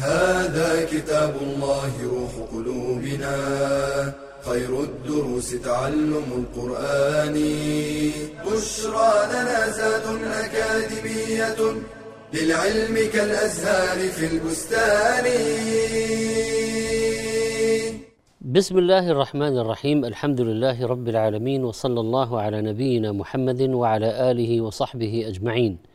هذا كتاب الله روح قلوبنا. خير الدروس تعلم القرآن. بشرى لنا زاد أكاديمية للعلم كالأزهار في البستان. بسم الله الرحمن الرحيم. الحمد لله رب العالمين وصلى الله على نبينا محمد وعلى آله وصحبه أجمعين.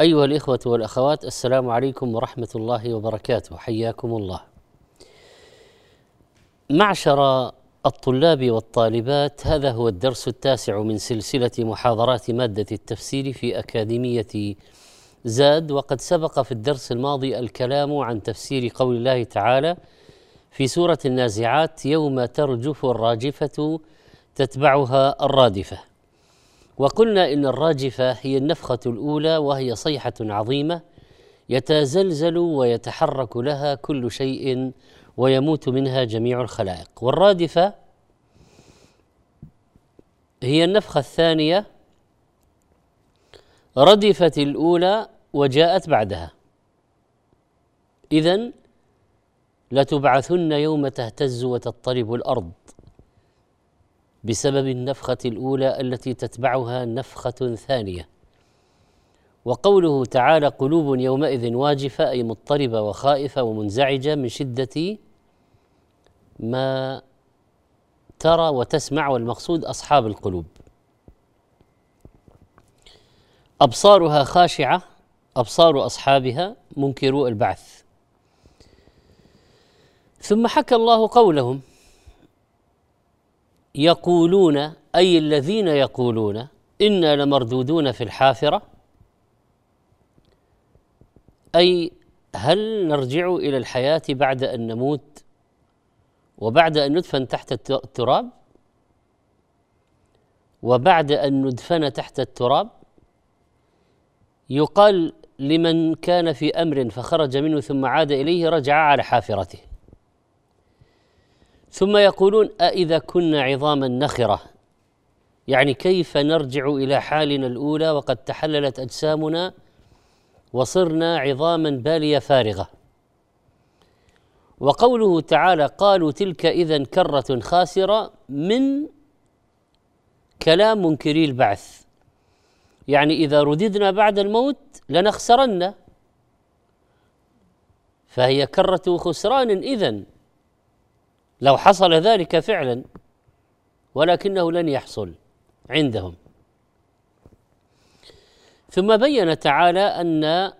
أيها الإخوة والأخوات السلام عليكم ورحمة الله وبركاته حياكم الله. معشر الطلاب والطالبات هذا هو الدرس التاسع من سلسلة محاضرات مادة التفسير في أكاديمية زاد وقد سبق في الدرس الماضي الكلام عن تفسير قول الله تعالى في سورة النازعات يوم ترجف الراجفة تتبعها الرادفة وقلنا إن الراجفة هي النفخة الأولى وهي صيحة عظيمة يتزلزل ويتحرك لها كل شيء ويموت منها جميع الخلائق. والرادفة هي النفخة الثانية ردفت الأولى وجاءت بعدها. إذن لتبعثن يوم تهتز وتضطرب الأرض. بسبب النفخة الأولى التي تتبعها نفخة ثانية. وقوله تعالى قلوب يومئذ واجفة أي مضطربة وخائفة ومنزعجة من شدة ما ترى وتسمع والمقصود أصحاب القلوب. أبصارها خاشعة أبصار أصحابها منكرو البعث. ثم حكى الله قولهم يقولون أي الذين يقولون أنا لمردودون في الحافرة. أي هل نرجع إلى الحياة بعد أن نموت وبعد أن ندفن تحت التراب؟ وبعد أن ندفن تحت التراب؟ يقال لمن كان في أمر فخرج منه ثم عاد إليه رجع على حافرته. ثم يقولون أإذا كنا عظاما نخرة؟ يعني كيف نرجع إلى حالنا الأولى وقد تحللت أجسامنا وصرنا عظاما بالية فارغة؟ وقوله تعالى قالوا تلك إذا كرة خاسرة من كلام منكري البعث. يعني إذا رددنا بعد الموت لنخسرن. فهي كرة خسران إذن. لو حصل ذلك فعلا ولكنه لن يحصل عندهم. ثم بين تعالى أن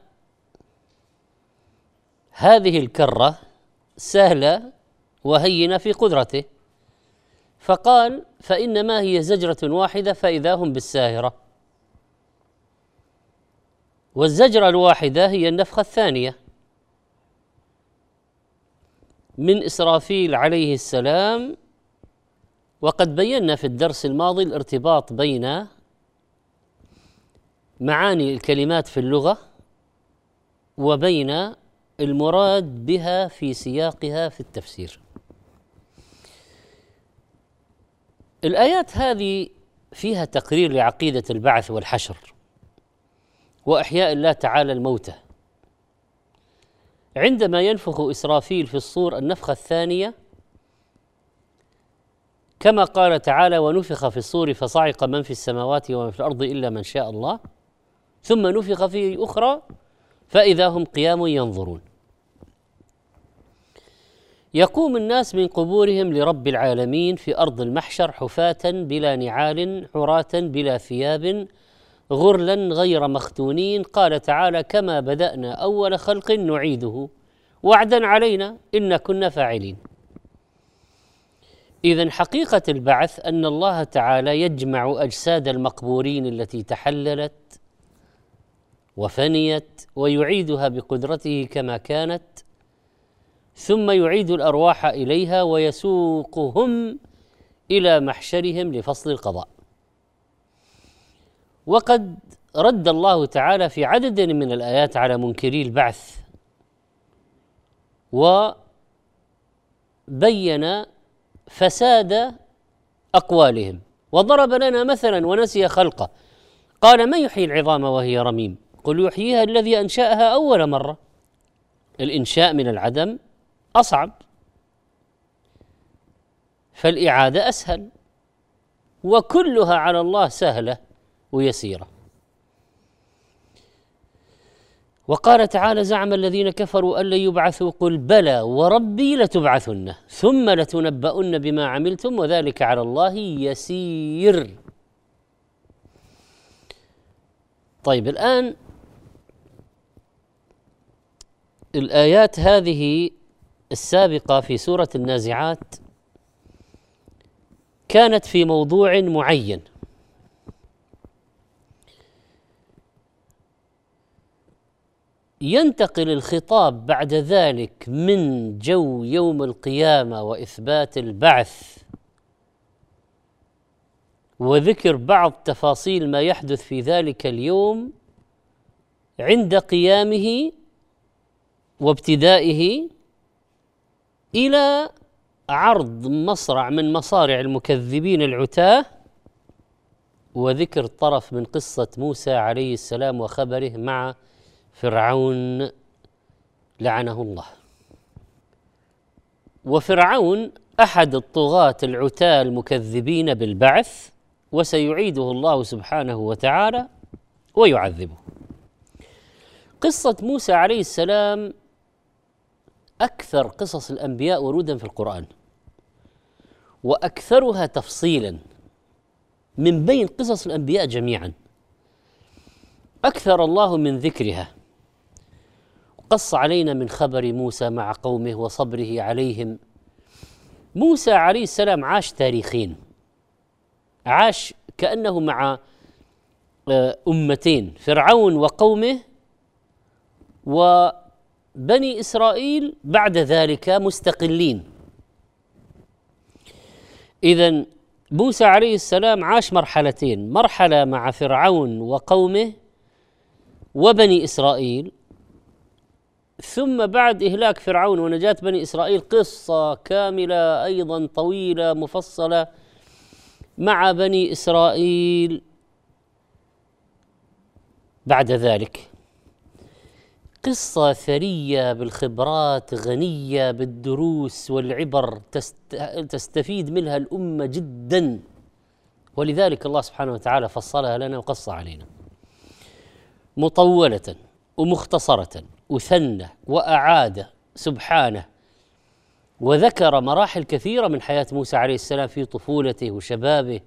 هذه الكرة سهلة وهينة في قدرته. فقال فإنما هي زجرة واحدة فإذا هم بالساهرة. والزجرة الواحدة هي النفخة الثانية. من إسرافيل عليه السلام وقد بينا في الدرس الماضي الارتباط بين معاني الكلمات في اللغة وبين المراد بها في سياقها في التفسير. الآيات هذه فيها تقرير لعقيدة البعث والحشر وأحياء الله تعالى الموتى. عندما ينفخ إسرافيل في الصور النفخة الثانية كما قال تعالى ونفخ في الصور فصعق من في السماوات ومن في الأرض إلا من شاء الله. ثم نفخ في أخرى فإذا هم قيام ينظرون. يقوم الناس من قبورهم لرب العالمين في أرض المحشر حفاة بلا نعال عراة بلا ثياب غرلا غير مختونين قال تعالى كما بدأنا أول خلق نعيده. وعدا علينا ان كنا فاعلين. اذا حقيقة البعث أن الله تعالى يجمع أجساد المقبورين التي تحللت وفنيت ويعيدها بقدرته كما كانت ثم يعيد الأرواح إليها ويسوقهم إلى محشرهم لفصل القضاء. وقد رد الله تعالى في عدد من الآيات على منكري البعث وبين فساد أقوالهم وضرب لنا مثلا ونسي خلقه. قال من يحيي العظام وهي رميم؟ قل يحييها الذي أنشأها أول مرة. الإنشاء من العدم أصعب فالإعادة أسهل وكلها على الله سهلة. ويسيرة. وقال تعالى زعم الذين كفروا أن لن يبعثوا قل بلى وربي لتبعثن ثم لتنبؤن بما عملتم وذلك على الله يسير. طيب الآن الآيات هذه السابقة في سورة النازعات كانت في موضوع معين. ينتقل الخطاب بعد ذلك من جو يوم القيامة وإثبات البعث. وذكر بعض تفاصيل ما يحدث في ذلك اليوم عند قيامه وابتدائه إلى عرض مصرع من مصارع المكذبين العتاه. وذكر طرف من قصة موسى عليه السلام وخبره مع فرعون لعنه الله. وفرعون أحد الطغاة العتاة المكذبين بالبعث وسيعيده الله سبحانه وتعالى ويعذبه. قصة موسى عليه السلام أكثر قصص الأنبياء ورودا في القرآن وأكثرها تفصيلا من بين قصص الأنبياء جميعا. أكثر الله من ذكرها. قص علينا من خبر موسى مع قومه وصبره عليهم. موسى عليه السلام عاش تاريخين. عاش كأنه مع آه، أمتين فرعون وقومه وبني إسرائيل بعد ذلك مستقلين. اذا موسى عليه السلام عاش مرحلتين مرحلة مع فرعون وقومه وبني إسرائيل ثم بعد إهلاك فرعون ونجاة بني إسرائيل قصة كاملة أيضا طويلة مفصلة مع بني إسرائيل بعد ذلك. قصة ثرية بالخبرات غنية بالدروس والعبر تستفيد منها الأمة جدا. ولذلك الله سبحانه وتعالى فصلها لنا وقص علينا. مطولة ومختصرة. وثنى وأعاد سبحانه وذكر مراحل كثيرة من حياة موسى عليه السلام في طفولته وشبابه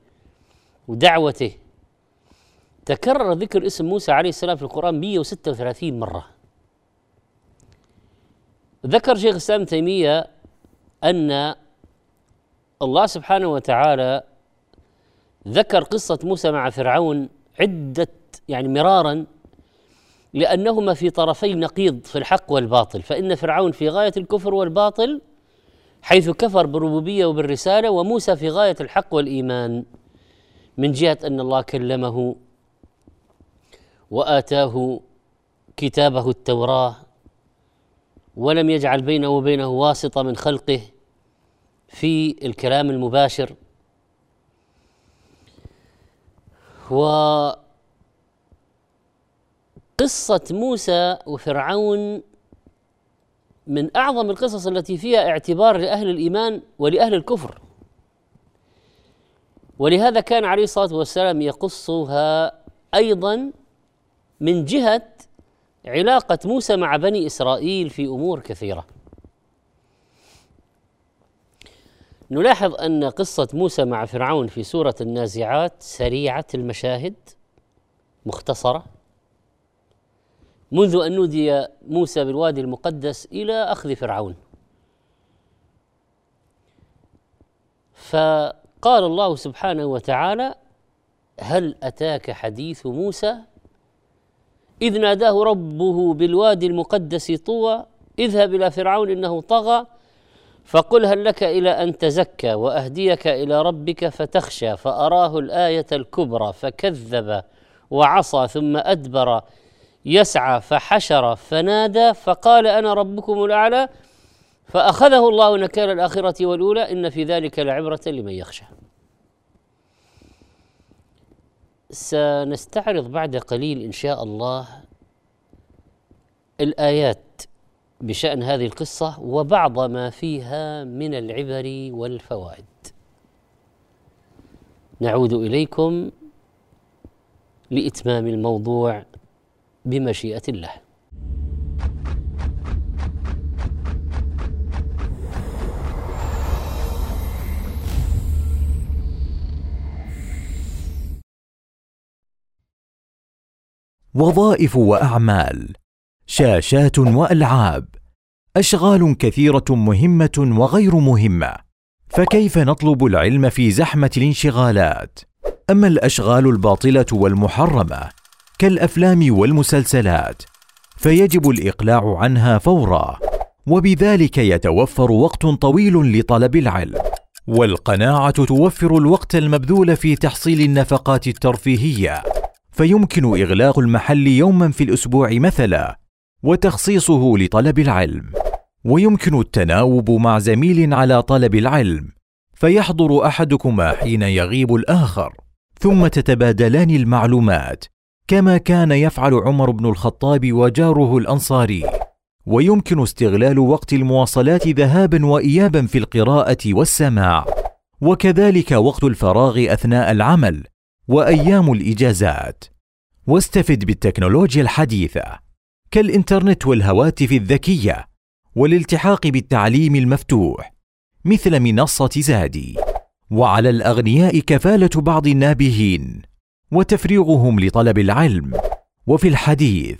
ودعوته. تكرر ذكر اسم موسى عليه السلام في القرآن 136 مرة. ذكر شيخ الإسلام تيمية أن الله سبحانه وتعالى ذكر قصة موسى مع فرعون عدة يعني مرارا لأنهما في طرفي نقيض في الحق والباطل فإن فرعون في غاية الكفر والباطل حيث كفر بالربوبية وبالرسالة وموسى في غاية الحق والإيمان من جهة أن الله كلمه وآتاه كتابه التوراة ولم يجعل بينه وبينه واسطة من خلقه في الكلام المباشر. و قصة موسى وفرعون من أعظم القصص التي فيها اعتبار لأهل الإيمان ولأهل الكفر. ولهذا كان عليه الصلاة والسلام يقصها أيضا من جهة علاقة موسى مع بني إسرائيل في أمور كثيرة. نلاحظ أن قصة موسى مع فرعون في سورة النازعات سريعة المشاهد مختصرة. منذ أن نودي موسى بالوادي المقدس إلى أخذ فرعون. فقال الله سبحانه وتعالى هل أتاك حديث موسى؟ إذ ناداه ربه بالوادي المقدس طوى اذهب إلى فرعون إنه طغى فقل هل لك إلى أن تزكى وأهديك إلى ربك فتخشى فأراه الآية الكبرى فكذب وعصى ثم أدبر يسعى فحشر فنادى فقال أنا ربكم الأعلى فأخذه الله نكال الآخرة والأولى إن في ذلك لعبرة لمن يخشى. سنستعرض بعد قليل إن شاء الله الآيات بشأن هذه القصة وبعض ما فيها من العبر والفوائد. نعود إليكم لإتمام الموضوع. بمشيئة الله. وظائف وأعمال شاشات وألعاب أشغال كثيرة مهمة وغير مهمة فكيف نطلب العلم في زحمة الانشغالات؟ أما الأشغال الباطلة والمحرمة كالأفلام والمسلسلات فيجب الإقلاع عنها فورا وبذلك يتوفر وقت طويل لطلب العلم والقناعة توفر الوقت المبذول في تحصيل النفقات الترفيهية فيمكن إغلاق المحل يوما في الأسبوع مثلا وتخصيصه لطلب العلم ويمكن التناوب مع زميل على طلب العلم فيحضر أحدكما حين يغيب الآخر ثم تتبادلان المعلومات كما كان يفعل عمر بن الخطاب وجاره الأنصاري. ويمكن استغلال وقت المواصلات ذهابا وايابا في القراءة والسماع. وكذلك وقت الفراغ أثناء العمل وأيام الإجازات. واستفد بالتكنولوجيا الحديثة. كالإنترنت والهواتف الذكية. والالتحاق بالتعليم المفتوح. مثل منصة زادي. وعلى الأغنياء كفالة بعض النابهين. وتفريغهم لطلب العلم. وفي الحديث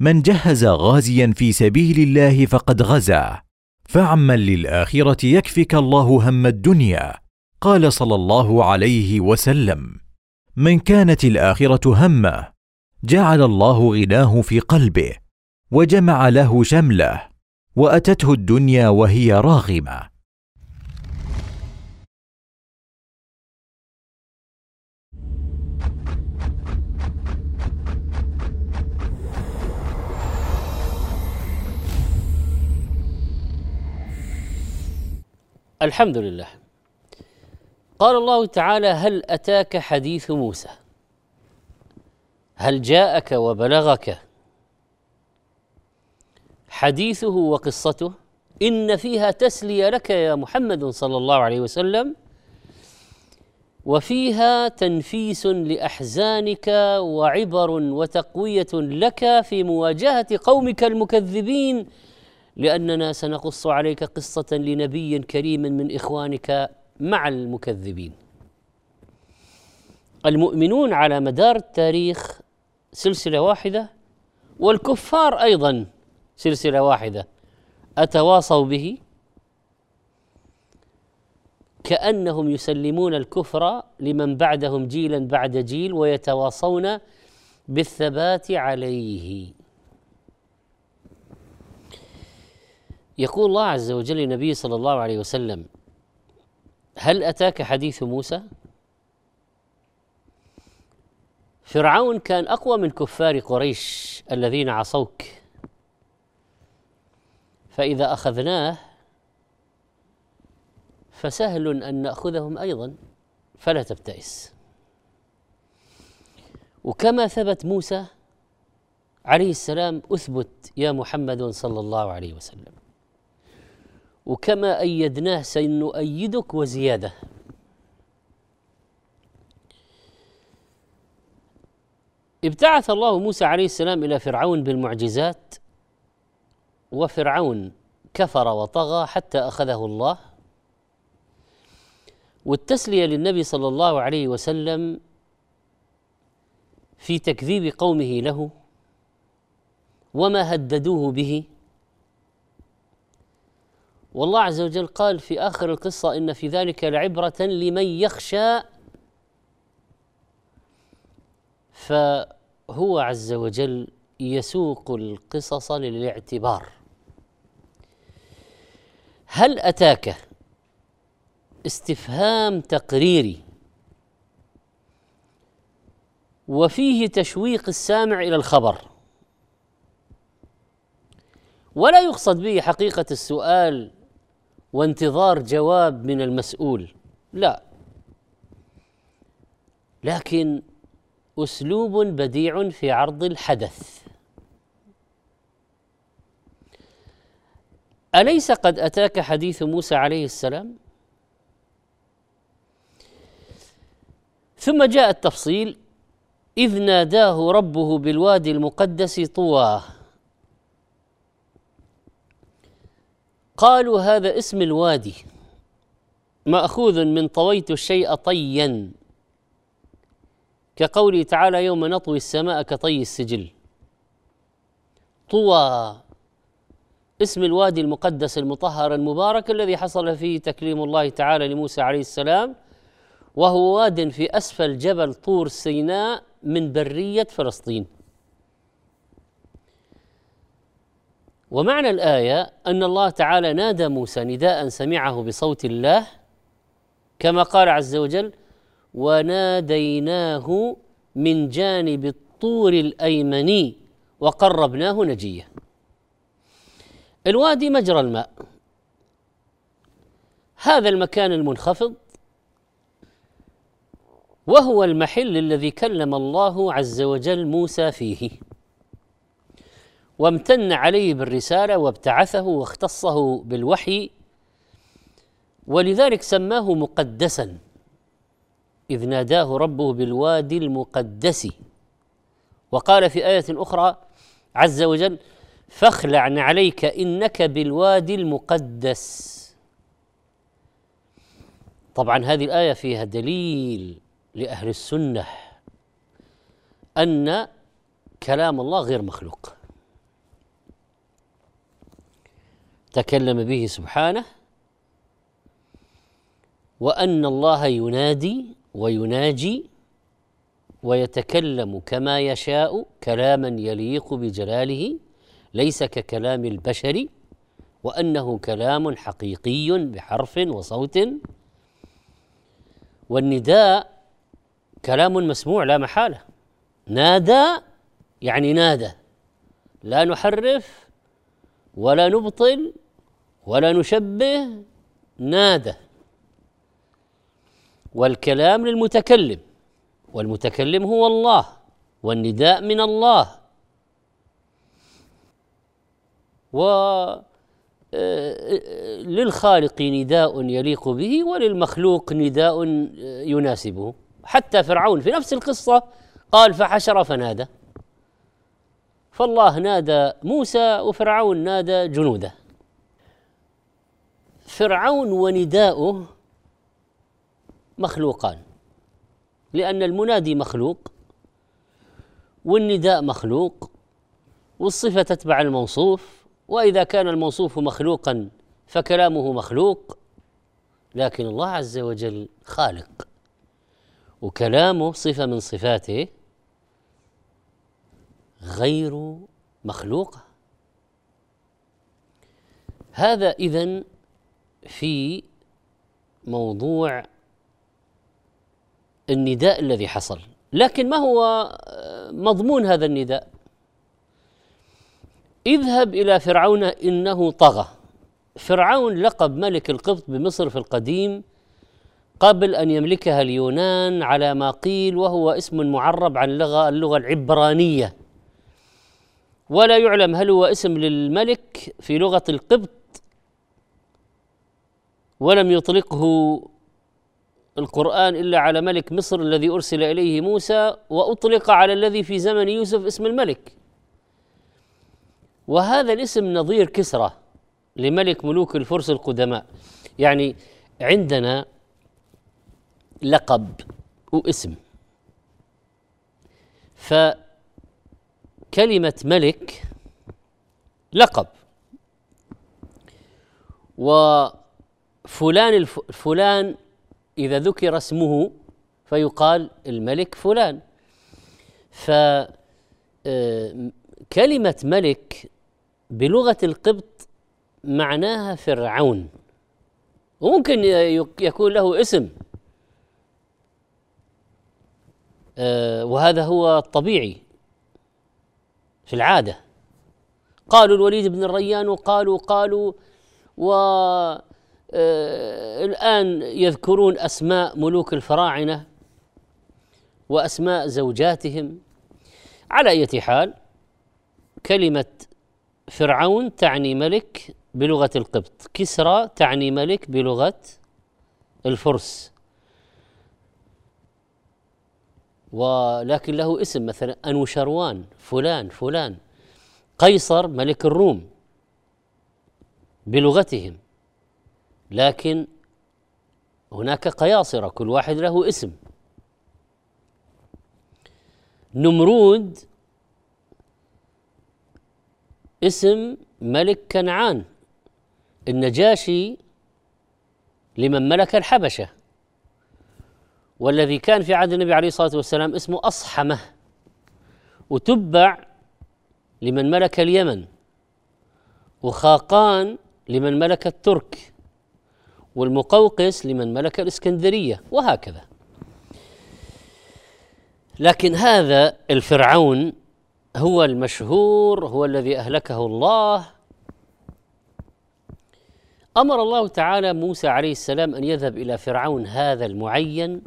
من جهز غازيا في سبيل الله فقد غزا. فاعمل للآخرة يكفك الله هم الدنيا. قال صلى الله عليه وسلم. من كانت الآخرة همة جعل الله غناه في قلبه وجمع له شمله وأتته الدنيا وهي راغمة. الحمد لله قال الله تعالى هل أتاك حديث موسى؟ هل جاءك وبلغك حديثه وقصته؟ إن فيها تسلية لك يا محمد صلى الله عليه وسلم وفيها تنفيس لأحزانك وعبر وتقوية لك في مواجهة قومك المكذبين لأننا سنقص عليك قصة لنبي كريم من إخوانك مع المكذبين. المؤمنون على مدار التاريخ سلسلة واحدة والكفار أيضا سلسلة واحدة. أتواصوا به؟ كأنهم يسلمون الكفر لمن بعدهم جيلا بعد جيل ويتواصون بالثبات عليه. يقول الله عز وجل للنبي صلى الله عليه وسلم هل أتاك حديث موسى؟ فرعون كان أقوى من كفار قريش الذين عصوك. فإذا أخذناه فسهل أن نأخذهم أيضا فلا تبتئس. وكما ثبت موسى عليه السلام أثبت يا محمد صلى الله عليه وسلم. وكما أيدناه سنؤيدك وزيادة. ابتعث الله موسى عليه السلام إلى فرعون بالمعجزات وفرعون كفر وطغى حتى أخذه الله. والتسلية للنبي صلى الله عليه وسلم في تكذيب قومه له وما هددوه به والله عز وجل قال في آخر القصة إن في ذلك لعبرة لمن يخشى. فهو عز وجل يسوق القصص للاعتبار. هل أتاك استفهام تقريري وفيه تشويق السامع إلى الخبر؟ ولا يقصد به حقيقة السؤال وانتظار جواب من المسؤول. لا. لكن أسلوب بديع في عرض الحدث. أليس قد أتاك حديث موسى عليه السلام؟ ثم جاء التفصيل إذ ناداه ربه بالوادي المقدس طوى قالوا هذا اسم الوادي. مأخوذ من طويت الشيء طيا. كقوله تعالى يوم نطوي السماء كطي السجل. طوى. اسم الوادي المقدس المطهر المبارك الذي حصل فيه تكليم الله تعالى لموسى عليه السلام وهو واد في أسفل جبل طور سيناء من برية فلسطين. ومعنى الآية أن الله تعالى نادى موسى نداء سمعه بصوت الله كما قال عز وجل وناديناه من جانب الطور الأيمن وقربناه نجية. الوادي مجرى الماء. هذا المكان المنخفض وهو المحل الذي كلم الله عز وجل موسى فيه. وامتن عليه بالرسالة وابتعثه واختصه بالوحي ولذلك سماه مقدسا إذ ناداه ربه بالوادي المقدس. وقال في آية أخرى عز وجل فاخلع عليك إنك بالوادي المقدس. طبعا هذه الآية فيها دليل لأهل السنة أن كلام الله غير مخلوق. تكلم به سبحانه وأن الله ينادي ويناجي ويتكلم كما يشاء كلاما يليق بجلاله ليس ككلام البشر وأنه كلام حقيقي بحرف وصوت. والنداء كلام مسموع لا محالة. نادى يعني نادى. لا نحرف ولا نبطل ولا نشبه نادى والكلام للمتكلم والمتكلم هو الله والنداء من الله. و آه، للخالق نداء يليق به وللمخلوق نداء يناسبه. حتى فرعون في نفس القصة قال فحشر فنادى فالله نادى موسى وفرعون نادى جنوده. فرعون ونداؤه مخلوقان لأن المنادي مخلوق والنداء مخلوق والصفة تتبع الموصوف وإذا كان الموصوف مخلوقا فكلامه مخلوق لكن الله عز وجل خالق وكلامه صفة من صفاته غير مخلوقة. هذا إذن في موضوع النداء الذي حصل. لكن ما هو مضمون هذا النداء؟ اذهب إلى فرعون إنه طغى. فرعون لقب ملك القبط بمصر في القديم قبل أن يملكها اليونان على ما قيل وهو اسم معرب عن لغة اللغة العبرانية. ولا يعلم هل هو اسم للملك في لغة القبط ولم يطلقه القرآن إلا على ملك مصر الذي أرسل إليه موسى وأطلق على الذي في زمن يوسف اسم الملك. وهذا الاسم نظير كسرى لملك ملوك الفرس القدماء. يعني عندنا لقب واسم. فكلمة ملك لقب. وفلان الف... فلان إذا ذكر اسمه فيقال الملك فلان. فكلمة آه، ملك بلغة القبط معناها فرعون وممكن يكون له اسم. آه، وهذا هو الطبيعي في العادة. قالوا الوليد بن الريان وقالوا قالوا و الآن يذكرون أسماء ملوك الفراعنة وأسماء زوجاتهم. على أية حال كلمة فرعون تعني ملك بلغة القبط كسرى تعني ملك بلغة الفرس. ولكن له اسم مثلا أنوشروان فلان فلان. قيصر ملك الروم بلغتهم. لكن هناك قياصرة كل واحد له اسم. نمرود اسم ملك كنعان النجاشي لمن ملك الحبشة والذي كان في عهد النبي عليه الصلاة والسلام اسمه أصحمة وتبع لمن ملك اليمن وخاقان لمن ملك الترك. والمقوقس لمن ملك الإسكندرية وهكذا. لكن هذا الفرعون هو المشهور هو الذي أهلكه الله. أمر الله تعالى موسى عليه السلام أن يذهب إلى فرعون هذا المعين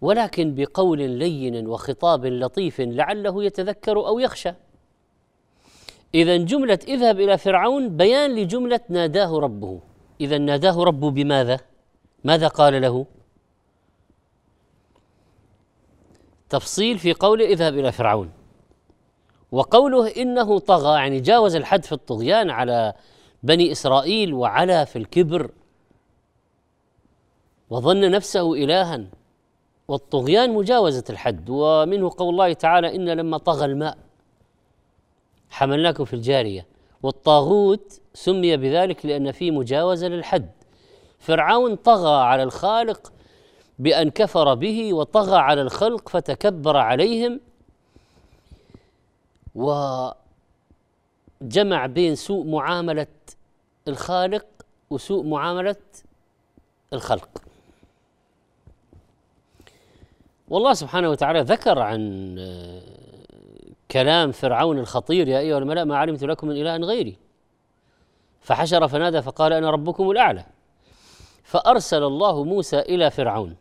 ولكن بقول لين وخطاب لطيف لعله يتذكر أو يخشى. إذا جملة اذهب إلى فرعون بيان لجملة ناداه ربه. إذا ناداه ربه بماذا؟ ماذا قال له؟ تفصيل في قوله اذهب إلى فرعون. وقوله إنه طغى يعني جاوز الحد في الطغيان على بني إسرائيل وعلى في الكبر. وظن نفسه الها. والطغيان مجاوزة الحد. ومنه قول الله تعالى إن لما طغى الماء حملناكم في الجارية. والطاغوت سمي بذلك لأن فيه مجاوزة للحد. فرعون طغى على الخالق بأن كفر به وطغى على الخلق فتكبر عليهم وجمع بين سوء معاملة الخالق وسوء معاملة الخلق. والله سبحانه وتعالى ذكر عن كلام فرعون الخطير يا أيها الملأ ما علمت لكم من إله غيري. فحشر فنادى فقال أنا ربكم الأعلى. فأرسل الله موسى إلى فرعون.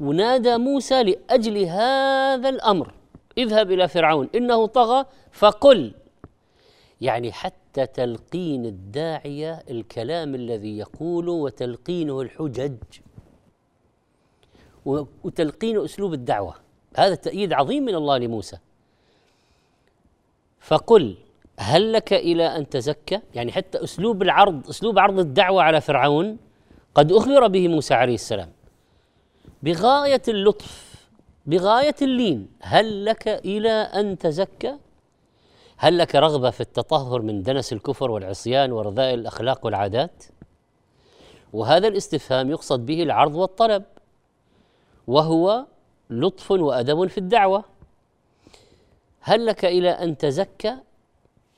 ونادى موسى لأجل هذا الأمر. اذهب إلى فرعون إنه طغى فقل. يعني حتى تلقين الداعيه الكلام الذي يقوله وتلقينه الحجج. وتلقين أسلوب الدعوة. هذا تأييد عظيم من الله لموسى. فقل هل لك إلى أن تزكى؟ يعني حتى أسلوب العرض أسلوب عرض الدعوة على فرعون قد أخبر به موسى عليه السلام. بغاية اللطف بغاية اللين هل لك إلى أن تزكى؟ هل لك رغبة في التطهر من دنس الكفر والعصيان ورذائل الأخلاق والعادات؟ وهذا الاستفهام يقصد به العرض والطلب وهو لطف وأدب في الدعوة. هل لك إلى أن تزكى؟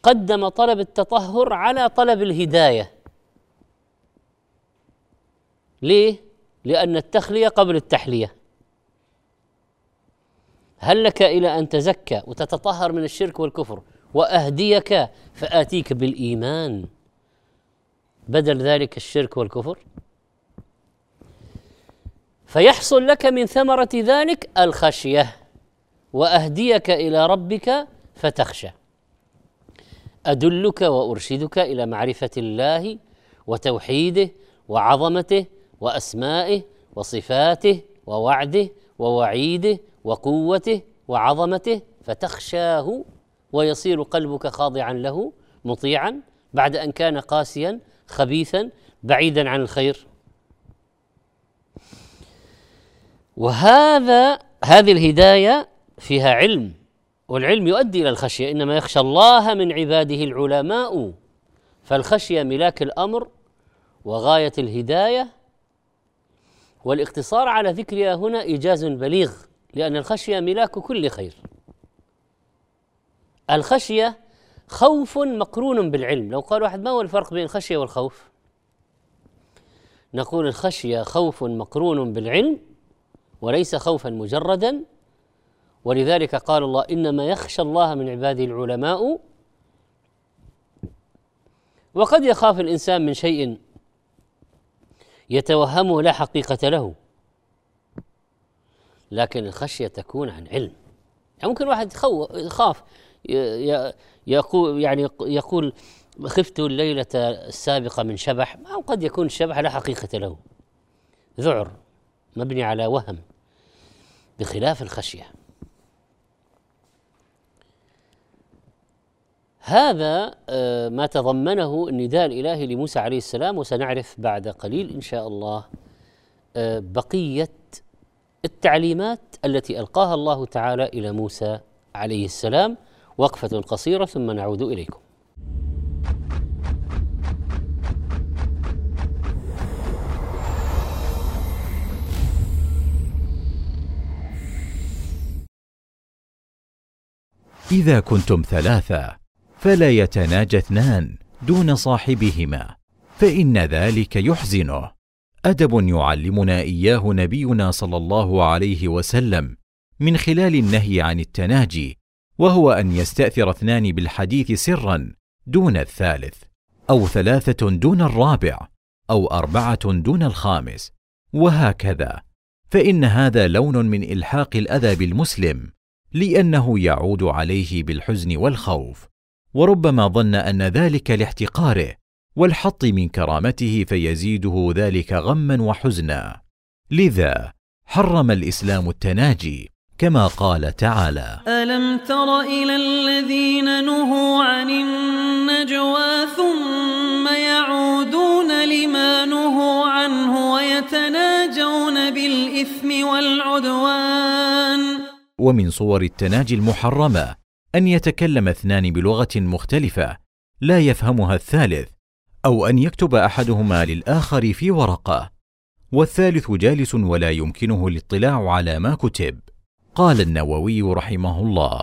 قدم طلب التطهر على طلب الهداية. ليه؟ لأن التخلية قبل التحلية. هل لك إلى أن تزكى وتتطهر من الشرك والكفر وأهديك فآتيك بالإيمان؟ بدل ذلك الشرك والكفر. فيحصل لك من ثمرة ذلك الخشية. وأهديك إلى ربك فتخشى. أدلك وأرشدك إلى معرفة الله وتوحيده وعظمته وأسمائه وصفاته ووعده ووعيده وقوته وعظمته فتخشاه ويصير قلبك خاضعا له مطيعا بعد أن كان قاسيا خبيثا بعيدا عن الخير. وهذا هذه الهداية فيها علم والعلم يؤدي إلى الخشية. إنما يخشى الله من عباده العلماء فالخشية ملاك الأمر وغاية الهداية. والاقتصار على ذكرها هنا إيجاز بليغ لأن الخشية ملاك كل خير. الخشية خوف مقرون بالعلم. لو قال واحد ما هو الفرق بين الخشية والخوف؟ نقول الخشية خوف مقرون بالعلم وليس خوفا مجردا. ولذلك قال الله إنما يخشى الله من عباده العلماء. وقد يخاف الإنسان من شيء يتوهمه لا حقيقة له لكن الخشية تكون عن علم. يعني ممكن واحد يخاف يقول يعني يقول خفت الليلة السابقة من شبح أو قد يكون الشبح لا حقيقة له. ذعر مبني على وهم بخلاف الخشية. هذا آه، ما تضمنه النداء الإلهي لموسى عليه السلام وسنعرف بعد قليل إن شاء الله آه، بقية التعليمات التي ألقاها الله تعالى إلى موسى عليه السلام. وقفة قصيرة ثم نعود إليكم. إذا كنتم ثلاثة فلا يتناجى اثنان دون صاحبهما فإن ذلك يحزنه. أدب يعلمنا إياه نبينا صلى الله عليه وسلم من خلال النهي عن التناجي وهو أن يستأثر اثنان بالحديث سرا دون الثالث أو ثلاثة دون الرابع أو أربعة دون الخامس وهكذا. فإن هذا لون من إلحاق الاذى بالمسلم لأنه يعود عليه بالحزن والخوف. وربما ظن أن ذلك لاحتقاره والحط من كرامته فيزيده ذلك غما وحزنا. لذا حرم الإسلام التناجي كما قال تعالى ألم تر إلى الذين نهوا عن النجوى ثم يعودون لما نهوا عنه ويتناجون بالإثم والعدوان؟ ومن صور التناجي المحرمة أن يتكلم اثنان بلغة مختلفة لا يفهمها الثالث أو أن يكتب أحدهما للآخر في ورقة. والثالث جالس ولا يمكنه الاطلاع على ما كتب. قال النووي رحمه الله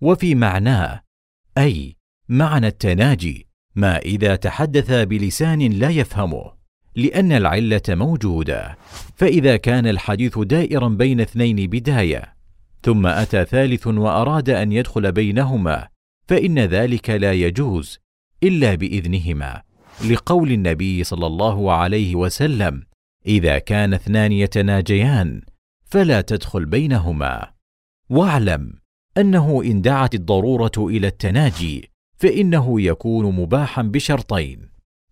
وفي معناه أي معنى التناجي ما إذا تحدث بلسان لا يفهمه لأن العلة موجودة. فإذا كان الحديث دائرا بين اثنين بداية ثم أتى ثالث وأراد أن يدخل بينهما فإن ذلك لا يجوز إلا بإذنهما لقول النبي صلى الله عليه وسلم إذا كان اثنان يتناجيان فلا تدخل بينهما. واعلم أنه إن دعت الضرورة إلى التناجي فإنه يكون مباحا بشرطين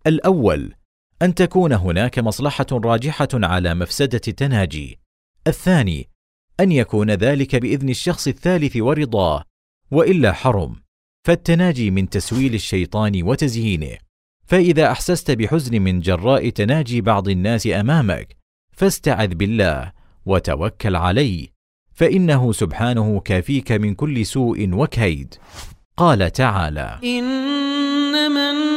الأول أن تكون هناك مصلحة راجحة على مفسدة التناجي الثاني أن يكون ذلك بإذن الشخص الثالث ورضاه وإلا حرم. فالتناجي من تسويل الشيطان وتزيينه. فإذا أحسست بحزن من جراء تناجي بعض الناس أمامك فاستعذ بالله وتوكل عليه فإنه سبحانه كافيك من كل سوء وكيد. قال تعالى إنما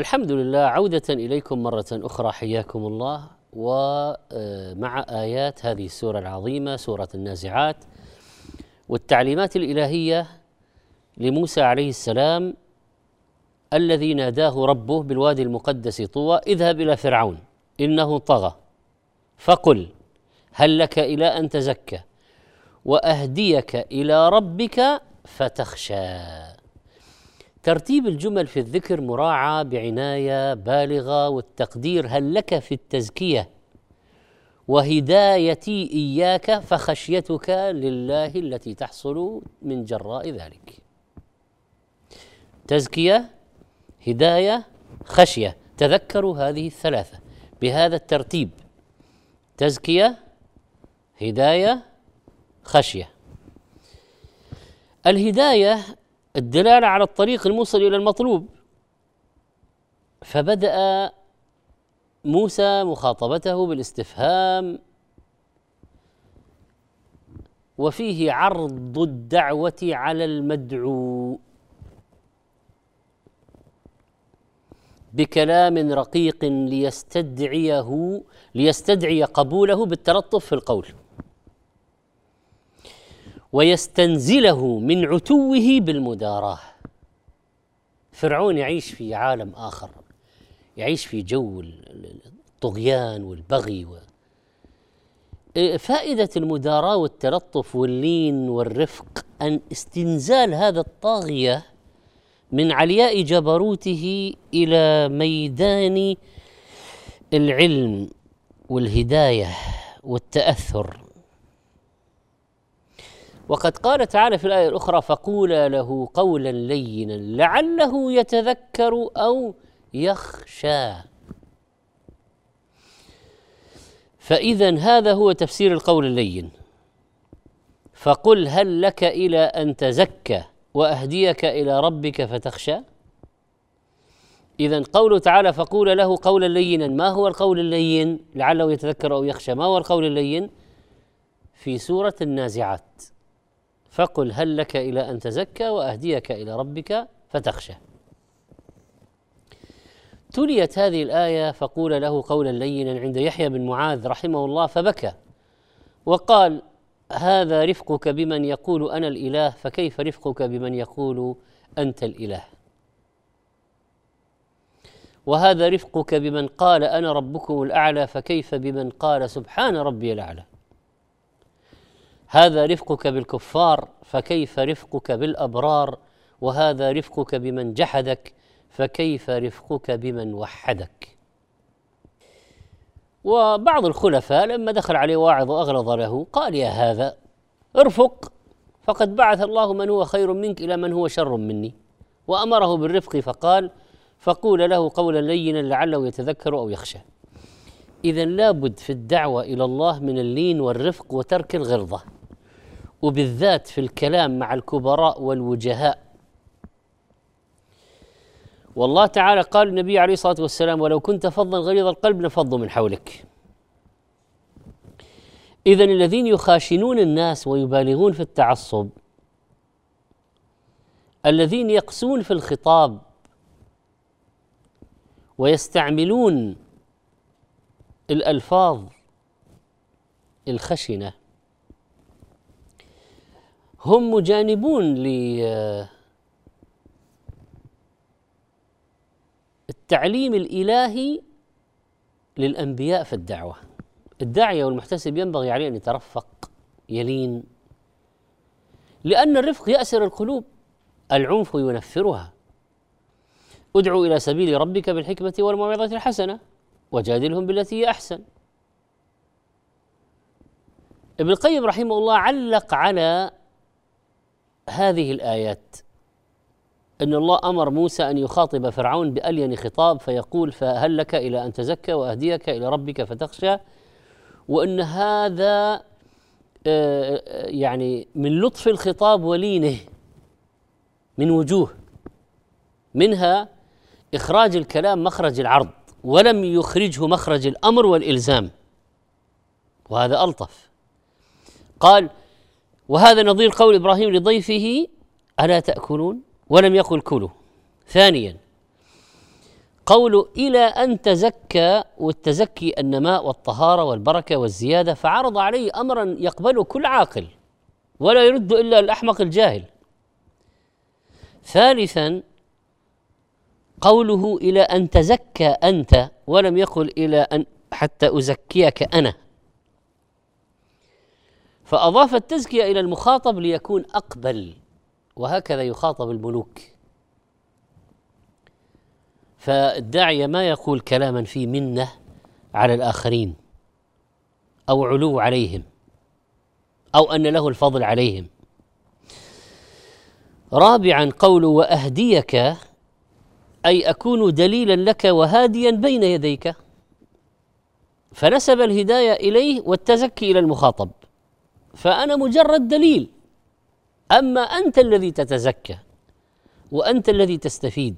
الحمد لله عودة إليكم مرة أخرى حياكم الله. ومع آيات هذه السورة العظيمة سورة النازعات. والتعليمات الإلهية لموسى عليه السلام الذي ناداه ربه بالوادي المقدس طوى اذهب إلى فرعون إنه طغى فقل هل لك إلى أن تزكى وأهديك إلى ربك فتخشى. ترتيب الجمل في الذكر مراعى بعناية بالغة والتقدير هل لك في التزكية؟ وهدايتي إياك فخشيتك لله التي تحصل من جراء ذلك. تزكية هداية خشية. تذكروا هذه الثلاثة بهذا الترتيب. تزكية هداية خشية. الهداية الدلالة على الطريق الموصل إلى المطلوب. فبدأ موسى مخاطبته بالاستفهام. وفيه عرض الدعوة على المدعو. بكلام رقيق ليستدعيه ليستدعي قبوله بالتلطف في القول. ويستنزله من عتوه بالمداراه. فرعون يعيش في عالم آخر يعيش في جو الطغيان والبغي و إيه، فائدة المداراة والتلطف واللين والرفق أن استنزال هذا الطاغية من علياء جبروته إلى ميدان العلم والهداية والتأثر. وقد قال تعالى في الآية الأخرى فقولا له قولا لينا لعله يتذكر أو يخشى. فإذا هذا هو تفسير القول اللين. فقل هل لك إلى أن تزكى وأهديك إلى ربك فتخشى؟ إذا قوله تعالى فقول له قولا لينا ما هو القول اللين؟ لعله يتذكر أو يخشى. ما هو القول اللين؟ في سورة النازعات. فقل هل لك إلى أن تزكى وأهديك إلى ربك فتخشى. تليت هذه الآية فقول له قولا لينا عند يحيى بن معاذ رحمه الله فبكى وقال هذا رفقك بمن يقول أنا الإله فكيف رفقك بمن يقول أنت الإله؟ وهذا رفقك بمن قال أنا ربكم الأعلى فكيف بمن قال سبحان ربي الأعلى؟ هذا رفقك بالكفار فكيف رفقك بالأبرار؟ وهذا رفقك بمن جحدك فكيف رفقك بمن وحدك؟ وبعض الخلفاء لما دخل عليه واعظ وأغلظ له قال يا هذا ارفق فقد بعث الله من هو خير منك إلى من هو شر مني. وأمره بالرفق فقال فقول له قولا لينا لعله يتذكر أو يخشى. اذا لابد في الدعوة إلى الله من اللين والرفق وترك الغلظه وبالذات في الكلام مع الكبراء والوجهاء. والله تعالى قال النبي عليه الصلاة والسلام ولو كنت فظا غليظ القلب لفضوا من حولك. اذا الذين يخاشنون الناس ويبالغون في التعصب الذين يقسون في الخطاب ويستعملون الألفاظ الخشنة هم مجانبون التعليم الإلهي للأنبياء في الدعوة. الداعية والمحتسب ينبغي عليه أن يترفق يلين لأن الرفق يأسر القلوب العنف ينفرها. ادعو إلى سبيل ربك بالحكمة والموعظة الحسنة وجادلهم بالتي هي أحسن. ابن القيم رحمه الله علق على هذه الآيات. إن الله أمر موسى أن يخاطب فرعون بألين خطاب فيقول فهل لك إلى أن تزكى وأهديك إلى ربك فتخشى؟ وإن هذا آه، يعني من لطف الخطاب ولينه من وجوه منها إخراج الكلام مخرج العرض ولم يخرجه مخرج الأمر والإلزام. وهذا ألطف. قال وهذا نظير قول إبراهيم لضيفه ألا تأكلون؟ ولم يقل كلوا. ثانيا قول إلى أن تزكى والتزكي النماء والطهارة والبركة والزيادة فعرض عليه أمرا يقبله كل عاقل ولا يرد إلا الأحمق الجاهل. ثالثا قوله إلى أن تزكى أنت ولم يقل إلى أن حتى أزكيك أنا. فأضاف التزكية إلى المخاطب ليكون أقبل وهكذا يخاطب الملوك. فالداعية ما يقول كلاما فيه منة على الآخرين أو علو عليهم أو أن له الفضل عليهم. رابعا قول وأهديك أي أكون دليلا لك وهاديا بين يديك. فنسب الهداية إليه والتزكي إلى المخاطب. فأنا مجرد دليل. أما أنت الذي تتزكى وأنت الذي تستفيد.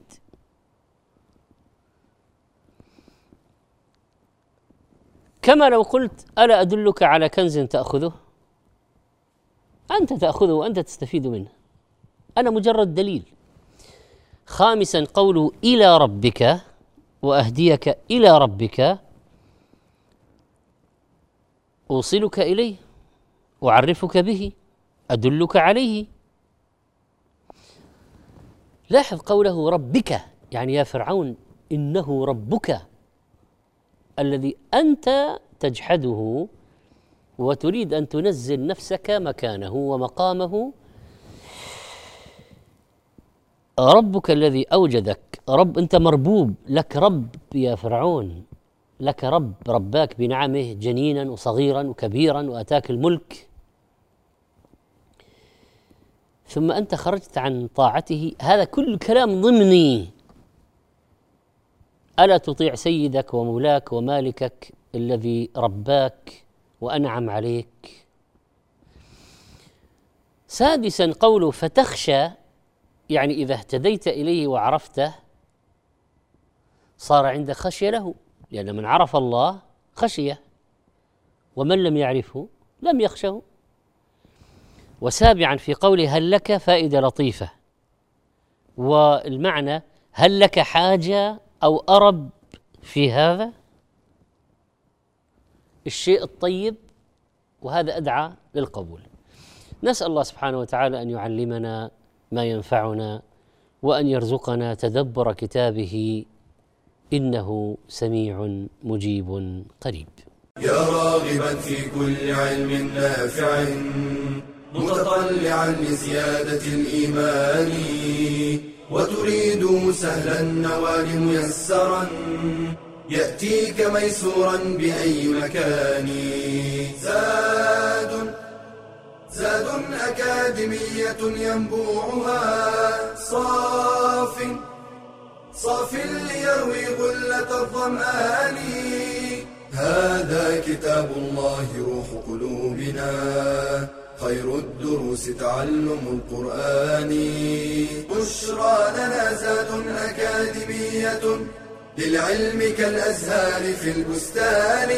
كما لو قلت ألا أدلك على كنز تأخذه؟ أنت تأخذه وأنت تستفيد منه. أنا مجرد دليل. خامسا قوله إلى ربك وأهديك إلى ربك. أوصلك إليه؟ أعرفك به أدلك عليه. لاحظ قوله ربك يعني يا فرعون إنه ربك الذي أنت تجحده وتريد أن تنزل نفسك مكانه ومقامه. ربك الذي أوجدك رب أنت مربوب لك رب يا فرعون. لك رب رباك بنعمه جنينا وصغيرا وكبيرا وأتاك الملك. ثم أنت خرجت عن طاعته. هذا كل كلام ضمني. ألا تطيع سيدك ومولاك ومالكك الذي رباك وأنعم عليك. سادسا قوله فتخشى يعني إذا اهتديت إليه وعرفته صار عندك خشية له لأن من عرف الله خشية ومن لم يعرفه لم يخشه. وسابعا في قوله هل لك فائدة لطيفة. والمعنى هل لك حاجة أو أرب في هذا؟ الشيء الطيب وهذا أدعى للقبول. نسأل الله سبحانه وتعالى أن يعلمنا ما ينفعنا وأن يرزقنا تدبر كتابه إنه سميع مجيب قريب. يا راغبا في كل علم نافع. متطلعا لزيادة الإيمان وتريد سهلا النوال ميسرا يأتيك ميسورا بأي مكان. زاد زاد أكاديمية ينبوعها صاف صاف ليروي غلة الظمآن. هذا كتاب الله روح قلوبنا. خير الدروس تعلم القرآن. بشرى لنا زاد أكاديمية للعلم كالأزهار في البستان.